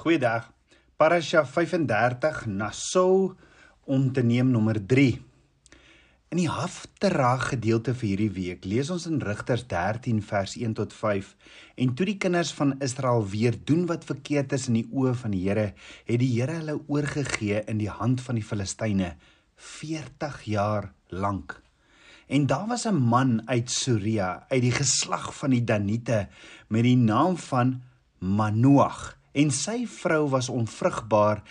Goeiedag. Parasha 35 Naso om te neem nommer 3. In die Haftara gedeelte vir hierdie week lees ons in Rigters 13 vers 1 tot 5 en toe die kinders van Israel weer doen wat verkeerd is in die oë van die Here, het die Here hulle oorgegee in die hand van die Filistyne 40 jaar lank. En daar was 'n man uit Soria, uit die geslag van die Danite met die naam van Manoag en sy vrou was onvrugbaar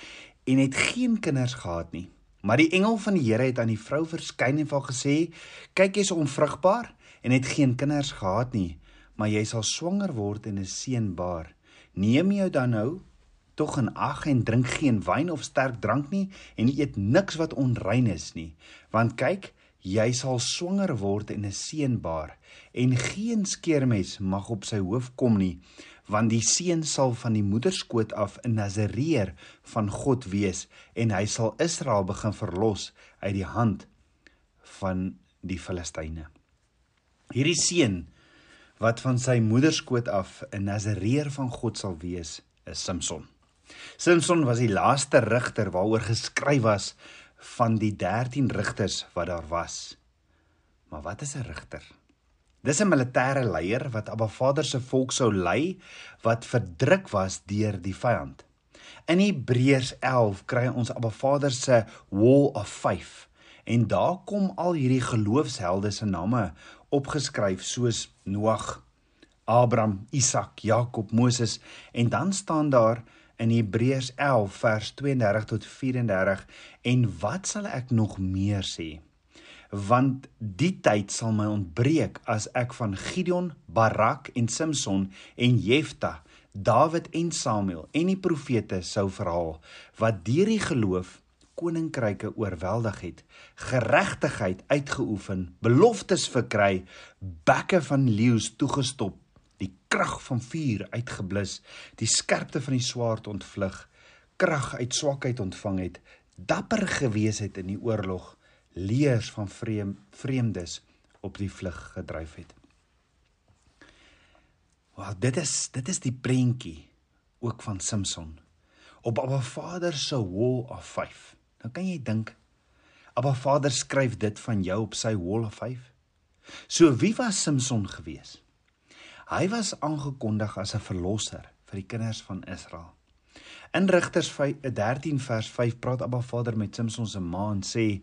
en het geen kinders gehad nie. Maar die engel van die Here het aan die vrou verskyn en vir haar gesê: "Kyk, jy's onvrugbaar en het geen kinders gehad nie, maar jy sal swanger word en 'n seun baar. Neem jou dan nou tog in ag en drink geen wyn of sterk drank nie en eet niks wat onrein is nie, want kyk, jy sal swanger word en 'n seun baar en geen skeermes mag op sy hoof kom nie want die seun sal van die moederskoot af 'n Nazareer van God wees en hy sal Israel begin verlos uit die hand van die Filistyne. Hierdie seun wat van sy moederskoot af 'n Nazareer van God sal wees, is Samson. Samson was die laaste rigter waaroor geskryf was van die 13 rigters wat daar was. Maar wat is 'n rigter? Dis 'n militêre leier wat Abba Vader se volk sou lei wat verdruk was deur die vyand. In Hebreërs 11 kry ons Abba Vader se Wall of Faith en daar kom al hierdie geloofshelde se name opgeskryf soos Noag, Abraham, Isak, Jakob, Moses en dan staan daar in Hebreërs 11 vers 32 tot 34 en wat sal ek nog meer sê? want die tyd sal my ontbreek as ek van Gideon, Barak en Samson en Jefta, Dawid en Samuel en die profete sou verhaal wat deur die geloof koninkryke oorweldig het, geregtigheid uitgeoefen, beloftes verkry, bekke van leeu's toegestop, die krag van vuur uitgeblus, die skerpte van die swaard ontvlug, krag uit swakheid ontvang het, dapper gewees het in die oorlog leers van vreem, vreemdes op die vlug gedryf het. Wel, dit is dit is die prentjie ook van Samson op Abba Vader se wall of faith. Nou kan jy dink Abba Vader skryf dit van jou op sy wall of faith. So wie was Samson gewees? Hy was aangekondig as 'n verlosser vir die kinders van Israel. In Rigters 13 vers 5 praat Abba Vader met Samson se ma en sê: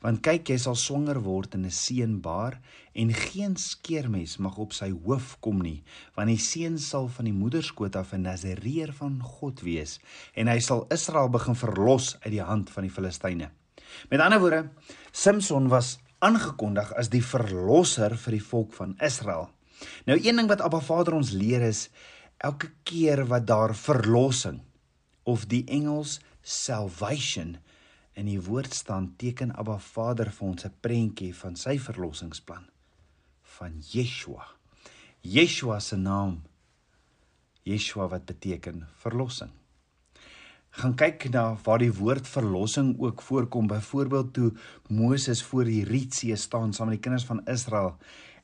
"Want kyk, jy sal swanger word en 'n seun baar en geen skeermes mag op sy hoof kom nie, want die seun sal van die moederskoot af 'n Nazareer van God wees en hy sal Israel begin verlos uit die hand van die Filistyne." Met ander woorde, Samson was aangekondig as die verlosser vir die volk van Israel. Nou een ding wat Abba Vader ons leer is elke keer wat daar verlossing of die Engels salvation in die woord staan teken Abba Vader vir ons 'n prentjie van sy verlossingsplan van Yeshua. Yeshua se naam Yeshua wat beteken verlossing. Gaan kyk na waar die woord verlossing ook voorkom, byvoorbeeld toe Moses voor die Rietsee staan saam met die kinders van Israel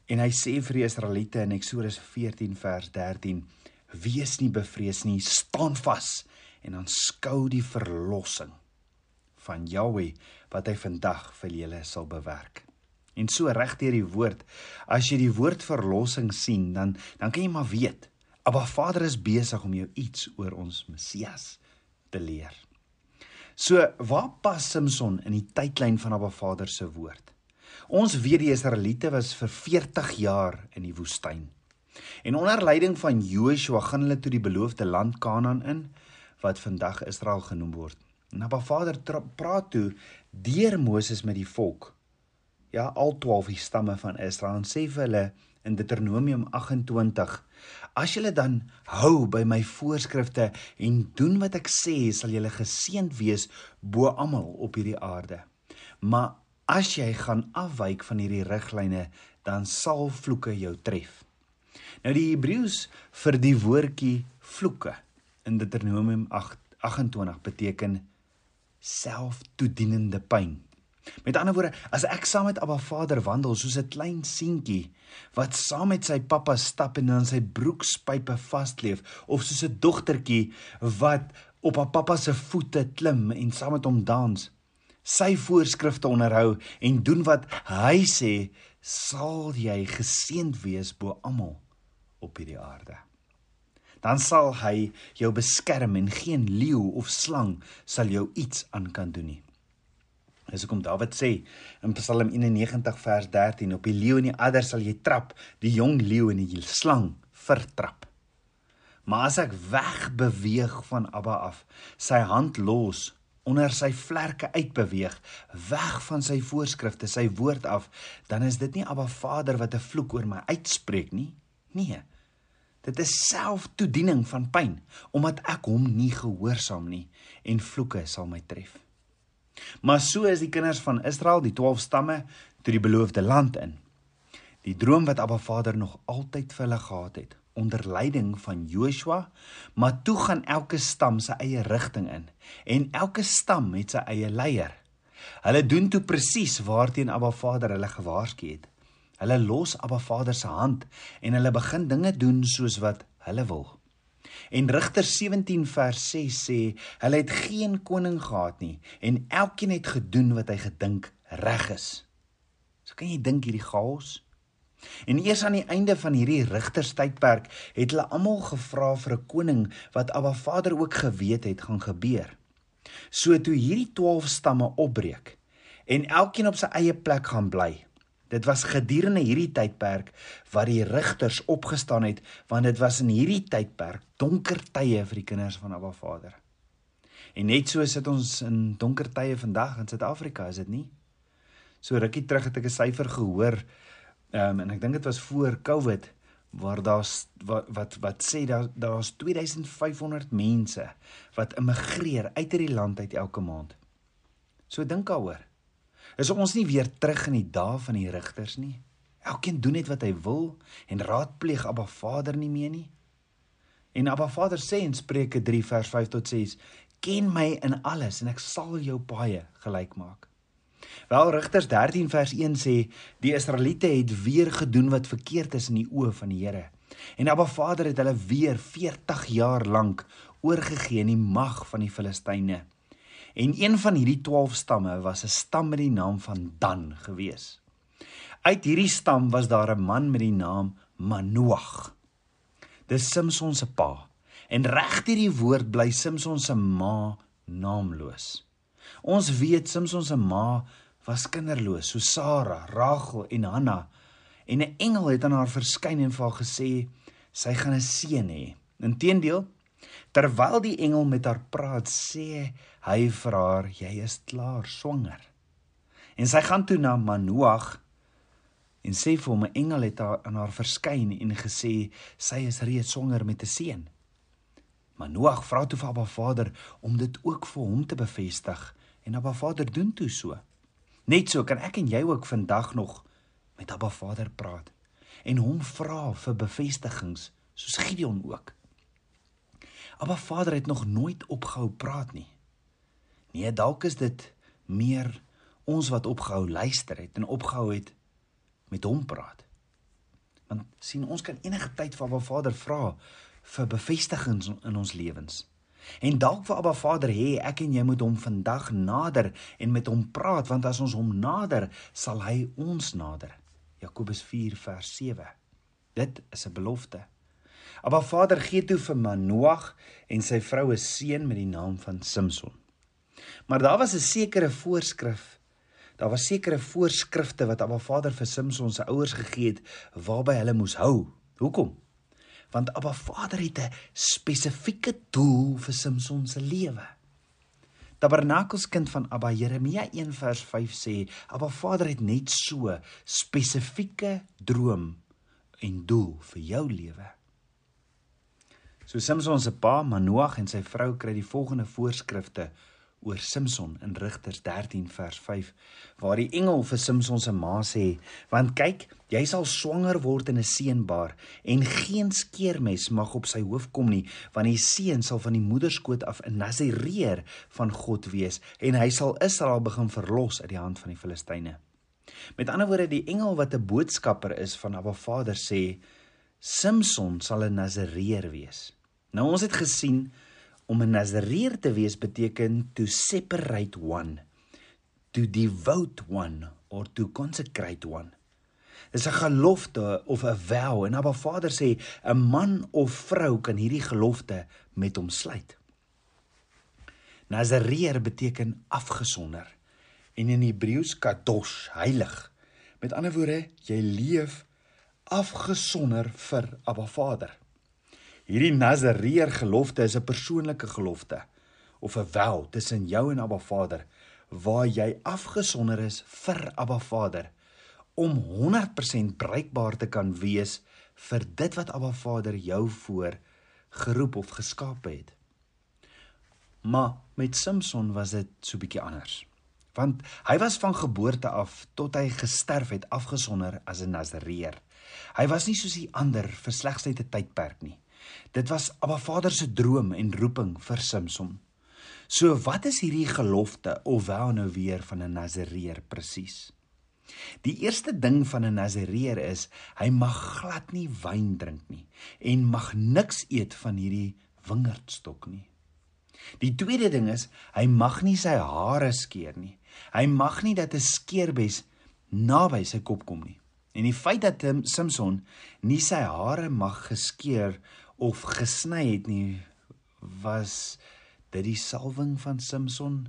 en hy sê vir die Israeliete in Eksodus 14 vers 13: "Wees nie bevrees nie, staan vas." en aanskou die verlossing van Jahweh wat hy vandag vir julle sal bewerk. En so reg deur die woord, as jy die woord verlossing sien, dan dan kan jy maar weet, Abba Vader is besig om jou iets oor ons Messias te leer. So, waar pas Samson in die tydlyn van Abba Vader se woord? Ons weet die Israeliete was vir 40 jaar in die woestyn. En onder leiding van Joshua gaan hulle toe die beloofde land Kanaan in wat vandag Israel genoem word. En Abba Vader praat toe deur Moses met die volk. Ja, al 12 die stamme van Israel en sê vir hulle in Deuteronomium 28: As julle dan hou by my voorskrifte en doen wat ek sê, sal julle geseënd wees bo almal op hierdie aarde. Maar as jy gaan afwyk van hierdie riglyne, dan sal vloeke jou tref. Nou die Hebreëus vir die woordjie vloeke in Deuteronomium 8:28 beteken selftoedienende pyn. Met ander woorde, as ek saam met Abba Vader wandel soos 'n klein seentjie wat saam met sy pappa stap en in sy broekspype vasleef of soos 'n dogtertjie wat op haar pappa se voete klim en saam met hom dans, sy voorskrifte onderhou en doen wat hy sê, sal jy geseënd wees bo almal op hierdie aarde. Dan sal hy jou beskerm en geen leeu of slang sal jou iets aan kan doen nie. Dis hoekom Dawid sê in Psalm 91 vers 13 op die leeu en die adder sal jy trap, die jong leeu en die slang vertrap. Maar as ek weg beweeg van Abba af, sy hand los, onder sy vlerke uitbeweeg, weg van sy voorskrifte, sy woord af, dan is dit nie Abba Vader wat 'n vloek oor my uitspreek nie. Nee. Dit is selftoediening van pyn omdat ek hom nie gehoorsaam nie en vloeke sal my tref. Maar so is die kinders van Israel, die 12 stamme, toe die beloofde land in. Die droom wat Abba Vader nog altyd vir hulle gehad het, onder leiding van Joshua, maar toe gaan elke stam sy eie rigting in en elke stam het sy eie leier. Hulle doen toe presies waarteen Abba Vader hulle gewaarsku het. Hulle los Abba Vader se hand en hulle begin dinge doen soos wat hulle wil. En Rigter 17 vers 6 sê hulle het geen koning gehad nie en elkeen het gedoen wat hy gedink reg is. So kan jy dink hierdie chaos. En eers aan die einde van hierdie rigterstydperk het hulle almal gevra vir 'n koning wat Abba Vader ook geweet het gaan gebeur. So toe hierdie 12 stamme opbreek en elkeen op sy eie plek gaan bly, Dit was gedurende hierdie tydperk wat die rigters opgestaan het want dit was in hierdie tydperk donker tye vir die kinders van Abba Vader. En net so sit ons in donker tye vandag in Suid-Afrika, is dit nie? So rukkie terug het ek 'n syfer gehoor um, en ek dink dit was voor Covid waar daar's wat wat wat sê daar daar's 2500 mense wat immigreer uit hierdie land uit elke maand. So dink daaroor. Is ons nie weer terug in die dae van die rigters nie? Elkeen doen net wat hy wil en raadpleeg Abba Vader nie meer nie. En Abba Vader sê in Spreuke 3 vers 5 tot 6: "Ken my in alles en ek sal jou baie gelyk maak." Wel Rigters 13 vers 1 sê die Israeliete het weer gedoen wat verkeerd is in die oë van die Here. En Abba Vader het hulle weer 40 jaar lank oorgegee in die mag van die Filistyne. En een van hierdie 12 stamme was 'n stam met die naam van Dan gewees. Uit hierdie stam was daar 'n man met die naam Manoag. Dis Samson se pa. En reg hierdie woord bly Samson se ma naamloos. Ons weet Samson se ma was kinderloos, so Sara, Rachel en Hanna. En 'n engel het aan haar verskyn en vir haar gesê sy gaan 'n seun hê. Inteendeel, Terwyl die engel met haar praat, sê hy vir haar: "Jy is klaar swanger." En sy gaan toe na Manoag en sê vir hom: "’n Engel het haar aan haar verskyn en gesê sy is reeds swanger met 'n seun." Manoag vra toe vir Abba Vader om dit ook vir hom te bevestig en Abba Vader doen toe so. Net so kan ek en jy ook vandag nog met Abba Vader praat en hom vra vir bevestigings soos Gideon ook. Maar Vader het nog nooit opgehou praat nie. Nee, dalk is dit meer ons wat opgehou luister het en opgehou het met hom praat. Want sien, ons kan enige tyd vir Abba Vader vra vir bevestigings in ons lewens. En dalk vir Abba Vader hê ek en jy moet hom vandag nader en met hom praat want as ons hom nader, sal hy ons nader. Jakobus 4 vers 7. Dit is 'n belofte. Maar Vader gee toe vir Manoag en sy vrou 'n seun met die naam van Samson. Maar daar was 'n sekere voorskrif. Daar was sekere voorskrifte wat Abba Vader vir Samson se ouers gegee het waarby hulle moes hou. Hoekom? Want Abba Vader het 'n spesifieke doel vir Samson se lewe. Tabernakelskind van Abba Jeremia 1 vers 5 sê Abba Vader het net so spesifieke droom en doel vir jou lewe. So Samson se pa Manoag en sy vrou kry die volgende voorskrifte oor Samson in Rigters 13 vers 5 waar die engel vir Samson se ma sê want kyk jy sal swanger word en 'n seun baar en geen skeermes mag op sy hoof kom nie want die seun sal van die moederskoot af 'n nazireer van God wees en hy sal Israel begin verlos uit die hand van die Filistyne. Met ander woorde die engel wat 'n boodskapper is van Abba Vader sê Samson sal 'n nazireer wees. Nou ons het gesien Om 'n Nazareer te wees beteken to separate one, to devote one or to consecrate one. Dis 'n gelofte of 'n vow en Abba Vader sê 'n man of vrou kan hierdie gelofte met hom sluit. Nazareer beteken afgesonder en in Hebreëus kadosh, heilig. Met ander woorde, jy leef afgesonder vir Abba Vader. Hierdie Nazareer gelofte is 'n persoonlike gelofte of 'n wel tussen jou en Abba Vader waar jy afgesonder is vir Abba Vader om 100% bruikbaar te kan wees vir dit wat Abba Vader jou voor geroep of geskaap het. Maar met Samson was dit so bietjie anders. Want hy was van geboorte af tot hy gesterf het afgesonder as 'n Nazareer. Hy was nie soos die ander vir slegs net 'n tydperk nie. Dit was Abba Vader se droom en roeping vir Samson. So wat is hierdie gelofte of wel nou weer van 'n Nazareer presies? Die eerste ding van 'n Nazareer is hy mag glad nie wyn drink nie en mag niks eet van hierdie wingerdstok nie. Die tweede ding is hy mag nie sy hare skeer nie. Hy mag nie dat 'n skeerbes naby sy kop kom nie. En die feit dat Samson nie sy hare mag geskeer of gesny het nie was dit die salwing van Samson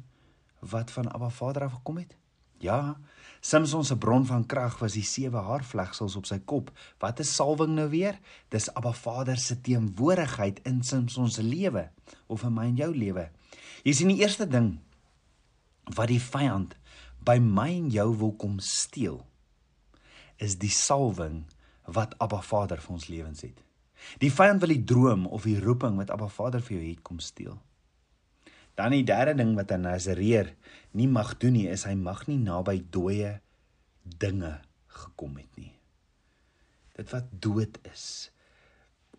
wat van Abba Vader af gekom het? Ja, Samson se bron van krag was die sewe haarvlegsels op sy kop. Wat is salwing nou weer? Dis Abba Vader se teenwoordigheid in Samson se lewe of in my en jou lewe. Jy sien die eerste ding wat die vyand by my en jou wil kom steel is die salwing wat Abba Vader vir ons lewens het. Die vyand wil die droom of die roeping wat Abba Vader vir jou het kom steel. Dan die derde ding wat 'n Nazareer nie mag doen nie, is hy mag nie naby dooie dinge gekom het nie. Dit wat dood is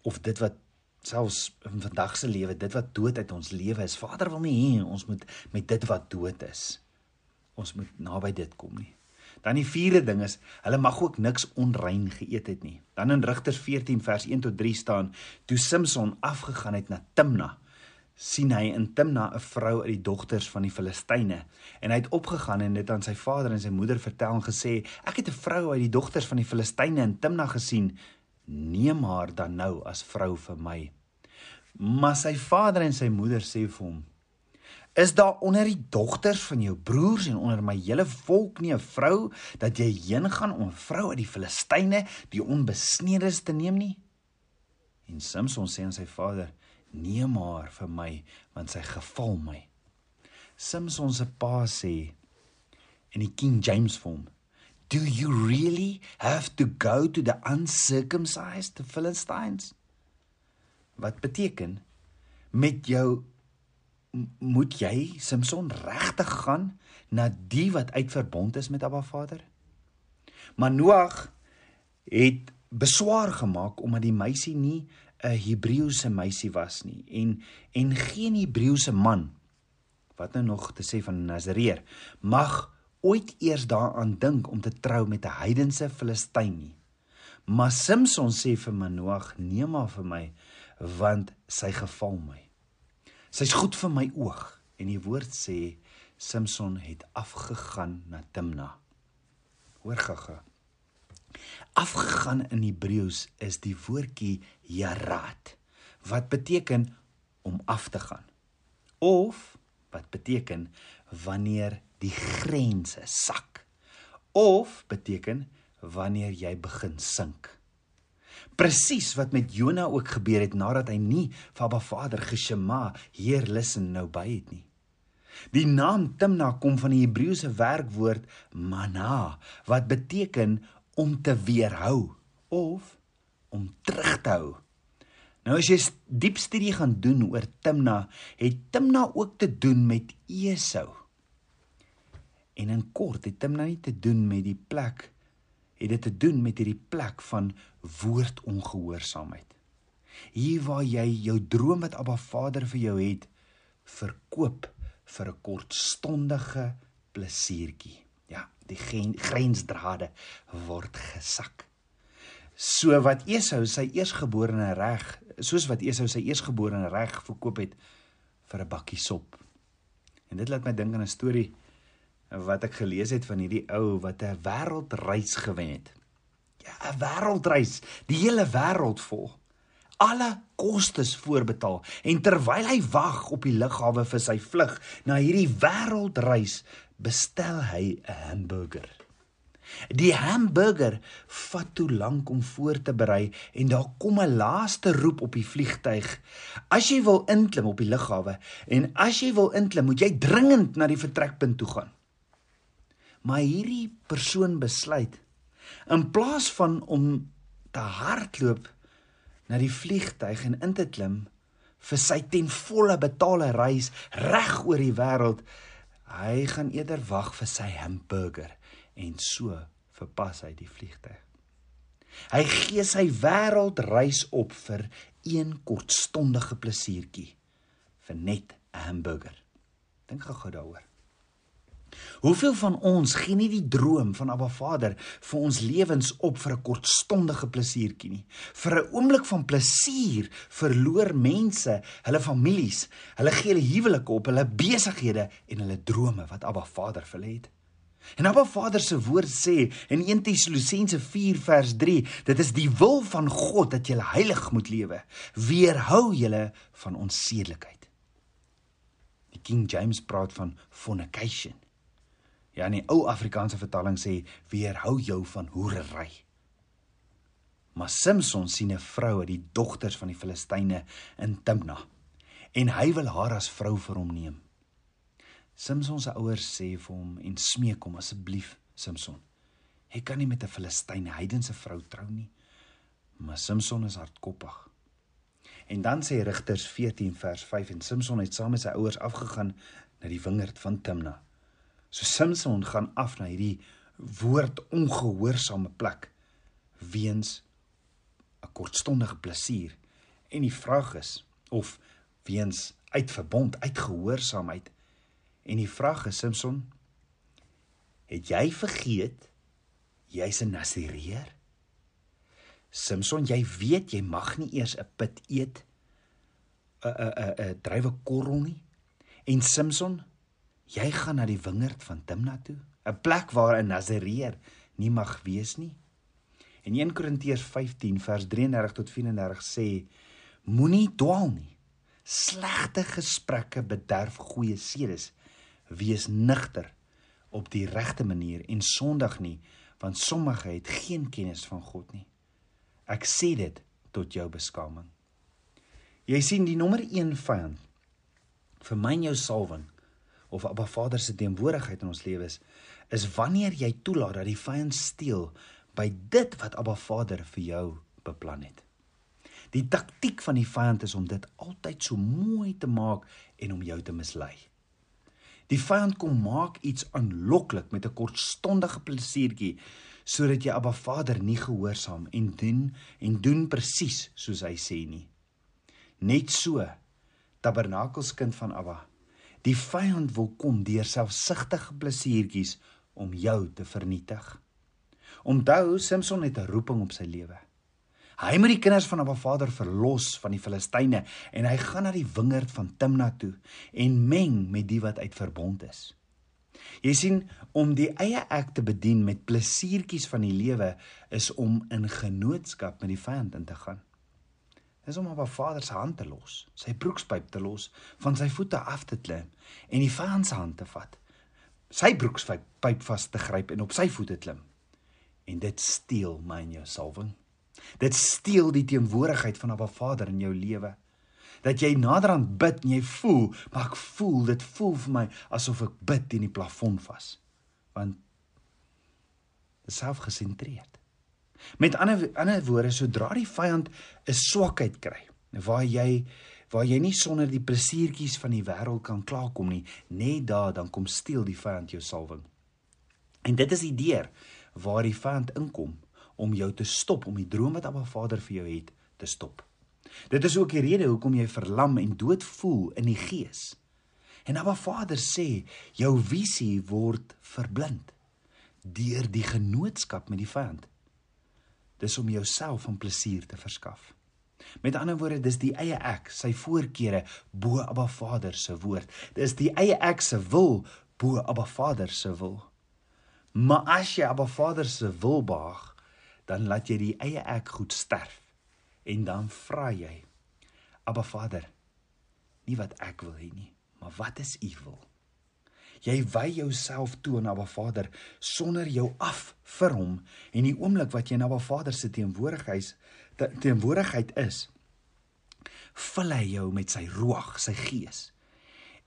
of dit wat selfs in vandag se lewe, dit wat dood uit ons lewe is. Vader wil nie hê ons moet met dit wat dood is. Ons moet naby dit kom nie. Dan die vierde ding is, hulle mag ook niks onrein geëet het nie. Dan in Rigters 14 vers 1 tot 3 staan, toe Samson afgegaan het na Timna, sien hy in Timna 'n vrou uit die dogters van die Filistyne en hy het opgegaan en dit aan sy vader en sy moeder vertel en gesê, ek het 'n vrou uit die dogters van die Filistyne in Timna gesien, neem haar dan nou as vrou vir my. Maar sy vader en sy moeder sê vir hom, Is daar onder die dogters van jou broers en onder my hele volk nie 'n vrou dat jy heen gaan om 'n vrou uit die Filistyne, die onbesnedes te neem nie? En Samson sê aan sy vader: "Neem haar vir my, want sy geval my." Samson se pa sê in die King James vorm: "Do you really have to go to the uncircumcised Philistines?" Wat beteken met jou moet jy Samson regtig gaan na die wat uitverbond is met Abba Vader? Maar Noag het beswaar gemaak omdat die meisie nie 'n Hebreëse meisie was nie en en geen Hebreëse man wat nou nog te sê van Nazareer mag ooit eers daaraan dink om te trou met 'n heidense Filistyn nie. Maar Samson sê vir Manoag: "Neem haar vir my want sy geval my." Sy's goed vir my oog en die woord sê Samson het afgegaan na Timna. Hoor gaga. Afgegaan in Hebreëus is die woordjie yarat wat beteken om af te gaan. Of wat beteken wanneer die grense sak. Of beteken wanneer jy begin sink. Presies wat met Jona ook gebeur het nadat hy nie vir Abba Vader geshema, Heer listen nou by het nie. Die naam Timna kom van die Hebreëse werkwoord mana wat beteken om te weerhou of om terug te hou. Nou as jy diep studie gaan doen oor Timna, het Timna ook te doen met Esau. En in kort het Timna nie te doen met die plek het dit te doen met hierdie plek van woordongehoorsaamheid. Hier waar jy jou droom wat Abba Vader vir jou het verkoop vir 'n kortstondige plesiertjie. Ja, die grensdrade word gesak. So wat Esau sy eersgeborene reg, soos wat Esau sy eersgeborene reg verkoop het vir 'n bakkie sop. En dit laat my dink aan 'n storie wat ek gelees het van hierdie ou wat 'n wêreldreis gewen het. Ja, 'n wêreldreis, die hele wêreld vol. Alle kostes voorbetaal en terwyl hy wag op die lughawe vir sy vlug na hierdie wêreldreis, bestel hy 'n hamburger. Die hamburger vat toe lank om voor te berei en daar kom 'n laaste roep op die vliegtyg. As jy wil inklim op die lughawe en as jy wil inklim, moet jy dringend na die vertrekpunt toe gaan. Maar hierdie persoon besluit in plaas van om te hardloop na die vliegtyg en in te klim vir sy ten volle betaalde reis reg oor die wêreld, hy gaan eerder wag vir sy hamburger en so verpas hy die vliegtyg. Hy gee sy wêreldreis op vir een kortstondige plesiertjie vir net 'n hamburger. Dink gou-gou daaroor. Hoeveel van ons gee nie die droom van Abba Vader vir ons lewens op vir 'n kortstondige plesiertjie nie. Vir 'n oomblik van plesier verloor mense hulle families, hulle gee hulle huwelike op, hulle besighede en hulle drome wat Abba Vader vir hulle het. En Abba Vader se woord sê in 1 Tessalonisense 4 vers 3, dit is die wil van God dat jy heilig moet lewe. Weerhou julle van onsedelikheid. Die King James praat van fornication. Ja, in die ou Afrikaanse vertaling sê weerhou jou van hoerery. Maar Samson sien 'n vrou uit die dogters van die Filistyne in Timna en hy wil haar as vrou vir hom neem. Samson se ouers sê vir hom en smeek hom asseblief Samson. Hy kan nie met 'n Filistyne heidense vrou trou nie. Maar Samson is hardkoppig. En dan sê Rigters 14 vers 5 en Samson het saam met sy ouers afgegaan na die wingerd van Timna. So Samson gaan af na hierdie woord ongehoorsame plek weens 'n kortstondige plesier. En die vraag is of weens uitverbond, uitgehoorsaamheid En die vraag is Samson, het jy vergeet jy's 'n Nasireer? Samson, jy weet jy mag nie eers 'n pit eet 'n 'n 'n 'n drywe korrel nie. En Samson, jy gaan na die wingerd van Timna toe, 'n plek waar 'n Nasireer nie mag wees nie. En 1 Korintiërs 15 vers 33 tot 34 sê: Moenie dwaal nie. Slegte gesprekke bederf goeie sedes wees nigter op die regte manier en sondig nie want sommige het geen kennis van God nie. Ek sê dit tot jou beskaming. Jy sien die nommer 1 vyand vir my en jou salwing of Abba Vader se teenwoordigheid in ons lewens is wanneer jy toelaat dat die vyand steel by dit wat Abba Vader vir jou beplan het. Die taktik van die vyand is om dit altyd so mooi te maak en om jou te mislei. Die vyand kom maak iets aanloklik met 'n kortstondige plesiertjie sodat jy Abba Vader nie gehoorsaam en doen en doen presies soos hy sê nie. Net so tabernakelskind van Abba. Die vyand wil kom deur selfsugtige plesiertjies om jou te vernietig. Onthou Samson het 'n roeping op sy lewe. Hy moet die kinders van Abba Vader verlos van die Filistyne en hy gaan na die wingerd van Timna toe en meng met die wat uit verbond is. Jy sien, om die eie ek te bedien met plesiertjies van die lewe is om in genootskap met die vyand in te gaan. Dis om Abba Vader se hand te los, sy broekspyp te los, van sy voete af te klim en die vyand se hand te vat. Sy broekspyp vas te gryp en op sy voete klim. En dit steel my en jou salwing. Dit steel die teenwoordigheid van 'n Vader in jou lewe. Dat jy naderhand bid en jy voel, maar ek voel dit voel vir my asof ek bid teen die plafon vas. Want selfgesentreerd. Met ander ander woorde, sodra die vyand 'n swakheid kry, waar jy waar jy nie sonder die plesiertjies van die wêreld kan klaarkom nie, net daar dan kom steel die vyand jou salwing. En dit is die deur waar die vyand inkom om jou te stop om die droom wat Abba Vader vir jou het te stop. Dit is ook die rede hoekom jy verlam en dood voel in die gees. En Abba Vader sê jou visie word verblind deur die genootskap met die vyand. Dis om jouself van plesier te verskaf. Met ander woorde, dis die eie ek, sy voorkeure bo Abba Vader se woord. Dis die eie ek se wil bo Abba Vader se wil. Maar as jy Abba Vader se wil behaag, dan laat jy die eie ek goed sterf en dan vra jy Abba Vader nie wat ek wil hê nie maar wat is u wil jy wy jouself toe aan Abba Vader sonder jou af vir hom. En die oomblik wat jy na Abba Vader se teenwoordigheid teenwoordigheid is vul hy jou met sy roeg sy gees.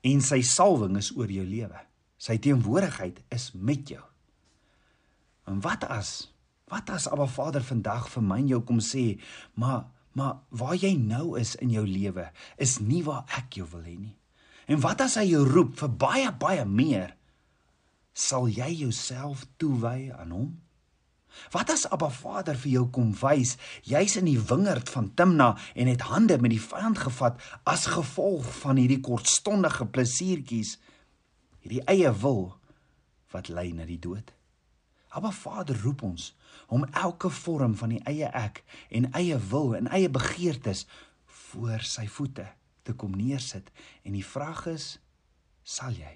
En sy salwing is oor jou lewe. Sy teenwoordigheid is met jou. En wat as Wat as Abba Vader vandag vir my en jou kom sê, maar maar waar jy nou is in jou lewe is nie waar ek jou wil hê nie. En wat as hy jou roep vir baie baie meer? Sal jy jouself toewy aan hom? Wat as Abba Vader vir jou kom wys, jy's in die wingerd van Timna en het hande met die vyand gevat as gevolg van hierdie kortstondige plesiertjies, hierdie eie wil wat lei na die dood? Abba Vader roep ons om elke vorm van die eie ek en eie wil en eie begeertes voor sy voete te kom neersit. En die vraag is sal jy?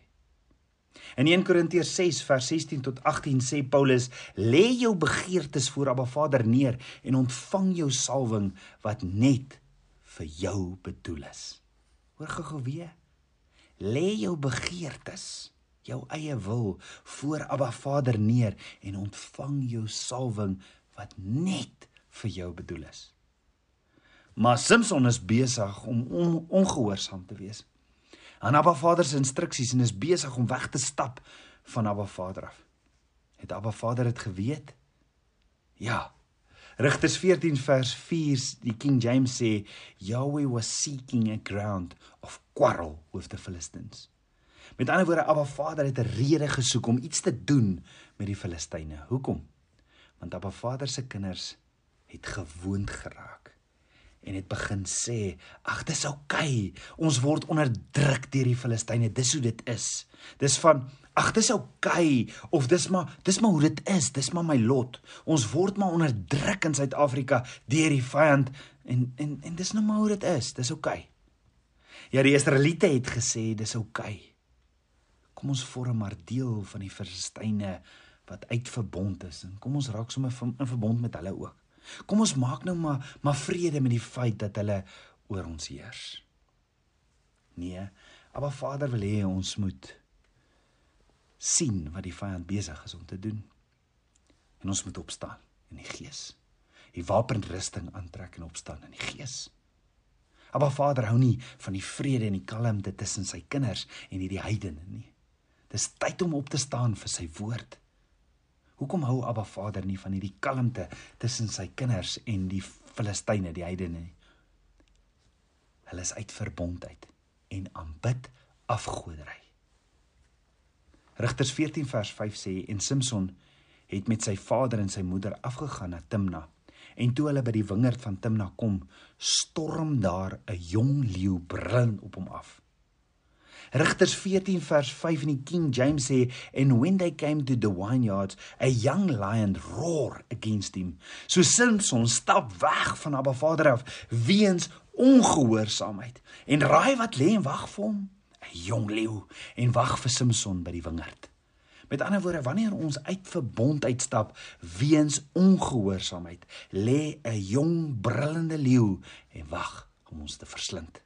In 1 Korintiërs 6 vers 16 tot 18 sê Paulus lê jou begeertes voor Abba Vader neer en ontvang jou salwing wat net vir jou bedoel is. Hoor gou-gou weer. Lê jou begeertes jou eie wil voor Abba Vader neer en ontvang jou salwing wat net vir jou bedoel is. Maar Samson is besig om on, ongehoorsaam te wees aan Abba Vader se instruksies en is besig om weg te stap van Abba Vader af. Het Abba Vader dit geweet? Ja. Rigters 14 vers 4 die King James sê Yahweh was seeking a ground of quarrel with the Philistines. Met ander woorde, Abba Vader het 'n rede gesoek om iets te doen met die Filistyne. Hoekom? Want Abba Vader se kinders het gewoond geraak en het begin sê, "Ag, dis oukei. Okay. Ons word onderdruk deur die Filistyne. Dis hoe dit is." Dis van, "Ag, dis oukei." Okay. Of dis maar, dis maar hoe dit is. Dis maar my lot. Ons word maar onderdruk in Suid-Afrika deur die vyand en en en dis nou maar hoe dit is. Dis oukei. Okay. Ja, die Israeliete het gesê dis oukei. Okay kom ons vorm maar deel van die verstyne wat uitverbond is en kom ons raak sommer in verbond met hulle ook. Kom ons maak nou maar maar vrede met die feit dat hulle oor ons heers. Nee, maar Vader wil hê ons moet sien wat die vyand besig is om te doen. En ons moet opstaan in die gees. Die wapenrusting aantrek en opstaan in die gees. Maar Vader hou nie van die vrede en die kalmte tussen sy kinders en hierdie heidene nie. Dis tyd om op te staan vir sy woord. Hoekom hou Abba Vader nie van hierdie kalmte tussen sy kinders en die Filistyne, die heidene nie? Hulle is uit verbondheid en aanbid afgoderry. Rigters 14 vers 5 sê en Samson het met sy vader en sy moeder afgegaan na Timna. En toe hulle by die wingerd van Timna kom, storm daar 'n jong leeu brul op hom af. Rigters 14 vers 5 in die King James sê and when they came to the vineyards a young lion roar against him. So Samson stap weg van Abba Vader af weens ongehoorsaamheid. En raai wat lê en wag vir hom? 'n Jong leeu en wag vir Samson by die wingerd. Met ander woorde, wanneer ons uit verbond uitstap weens ongehoorsaamheid, lê 'n jong brullende leeu en wag om ons te verslind.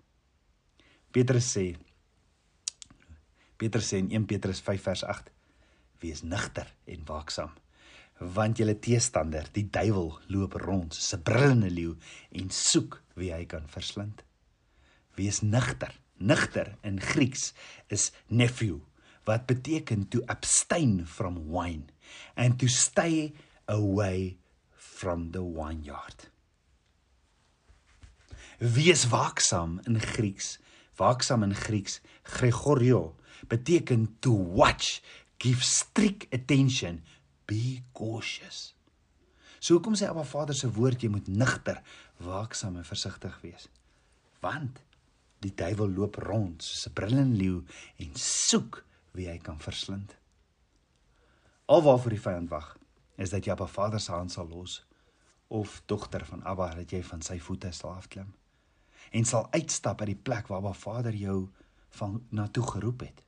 Petrus sê Petrus sê in 1 Petrus 5 vers 8: Wees nigter en waaksaam, want julle teestander, die duiwel, loop rond soos 'n brullende leeu en soek wie hy kan verslind. Wees nigter. Nigter in Grieks is nephew wat beteken to abstain from wine and to stay away from the vineyard. Wees waaksaam in Grieks. Waaksaam in Grieks, Gregorio, beteken to watch, give strict attention, be cautious. So hoekom sê Abba Vader se woord jy moet nigter, waaksaam en versigtig wees? Want die duiwel loop rond soos 'n brullende leeu en soek wie hy kan verslind. Alwaarvoor die vyand wag, is dat jy Abba Vader se hand sal los of dogter van Abba dat jy van sy voete sal afklim en sal uitstap uit die plek waar Abba Vader jou van na toe geroep het.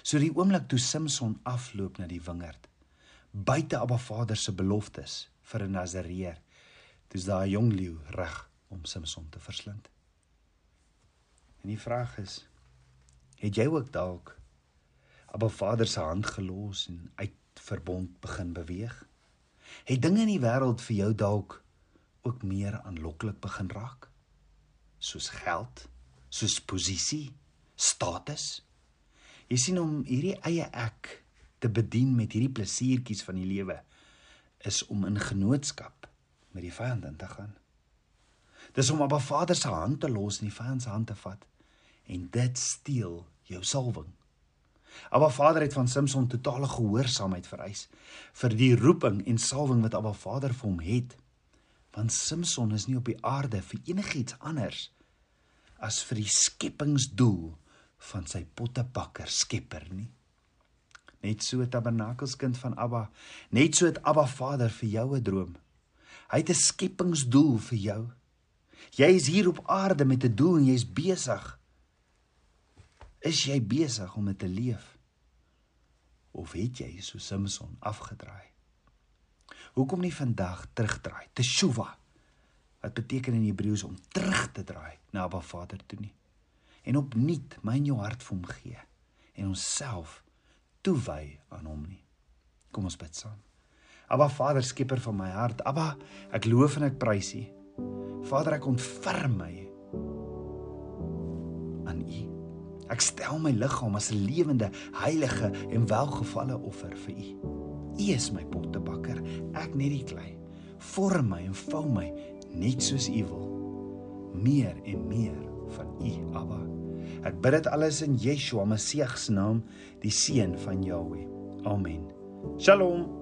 So die oomblik toe Samson afloop na die wingerd, buite Abba Vader se beloftes vir 'n Nazareer, dis daai jong leeu reg om Samson te verslind. En die vraag is, het jy ook dalk Abba Vader se hand gelos en uit verbond begin beweeg? Het dinge in die wêreld vir jou dalk ook meer aanloklik begin raak? Soos geld, soos posisie, status? Jy sien om hierdie eie ek te bedien met hierdie plesiertjies van die lewe is om in genootskap met die vyand in te gaan. Dis om op 'n Vader se hand te los en die vyand se hand te vat en dit steel jou salwing. Abba Vader het van Samson totale gehoorsaamheid vereis vir die roeping en salwing wat Abba Vader vir hom het. Want Samson is nie op die aarde vir enigiets anders as vir die skepingsdoel van sy pottebakker Skepper nie. Net so tabernakelskind van Abba, net so het Abba Vader vir jou 'n droom. Hy het 'n skepingsdoel vir jou. Jy is hier op aarde met 'n doel en jy's besig Is jy besig om dit te leef? Of het jy so Samson afgedraai? Hoekom nie vandag terugdraai? Teshuva. Wat beteken in Hebreëus om terug te draai na Abba Vader toe nie? En opnuut my in jou hart vir hom gee en onsself toewy aan hom nie. Kom ons bid saam. Abba Vader, skieper van my hart. Abba, ek loof en ek prys U. Vader, ek ontferm my aan U. Ek stel my liggaam as 'n lewende, heilige en welgevalle offer vir U. U is my pottebakker, ek net die klei. Vorm my en vou my net soos U wil. Meer en meer van U, Abba. Ek bid dit alles in Yeshua Messie se naam, die seun van Jahweh. Amen. Shalom.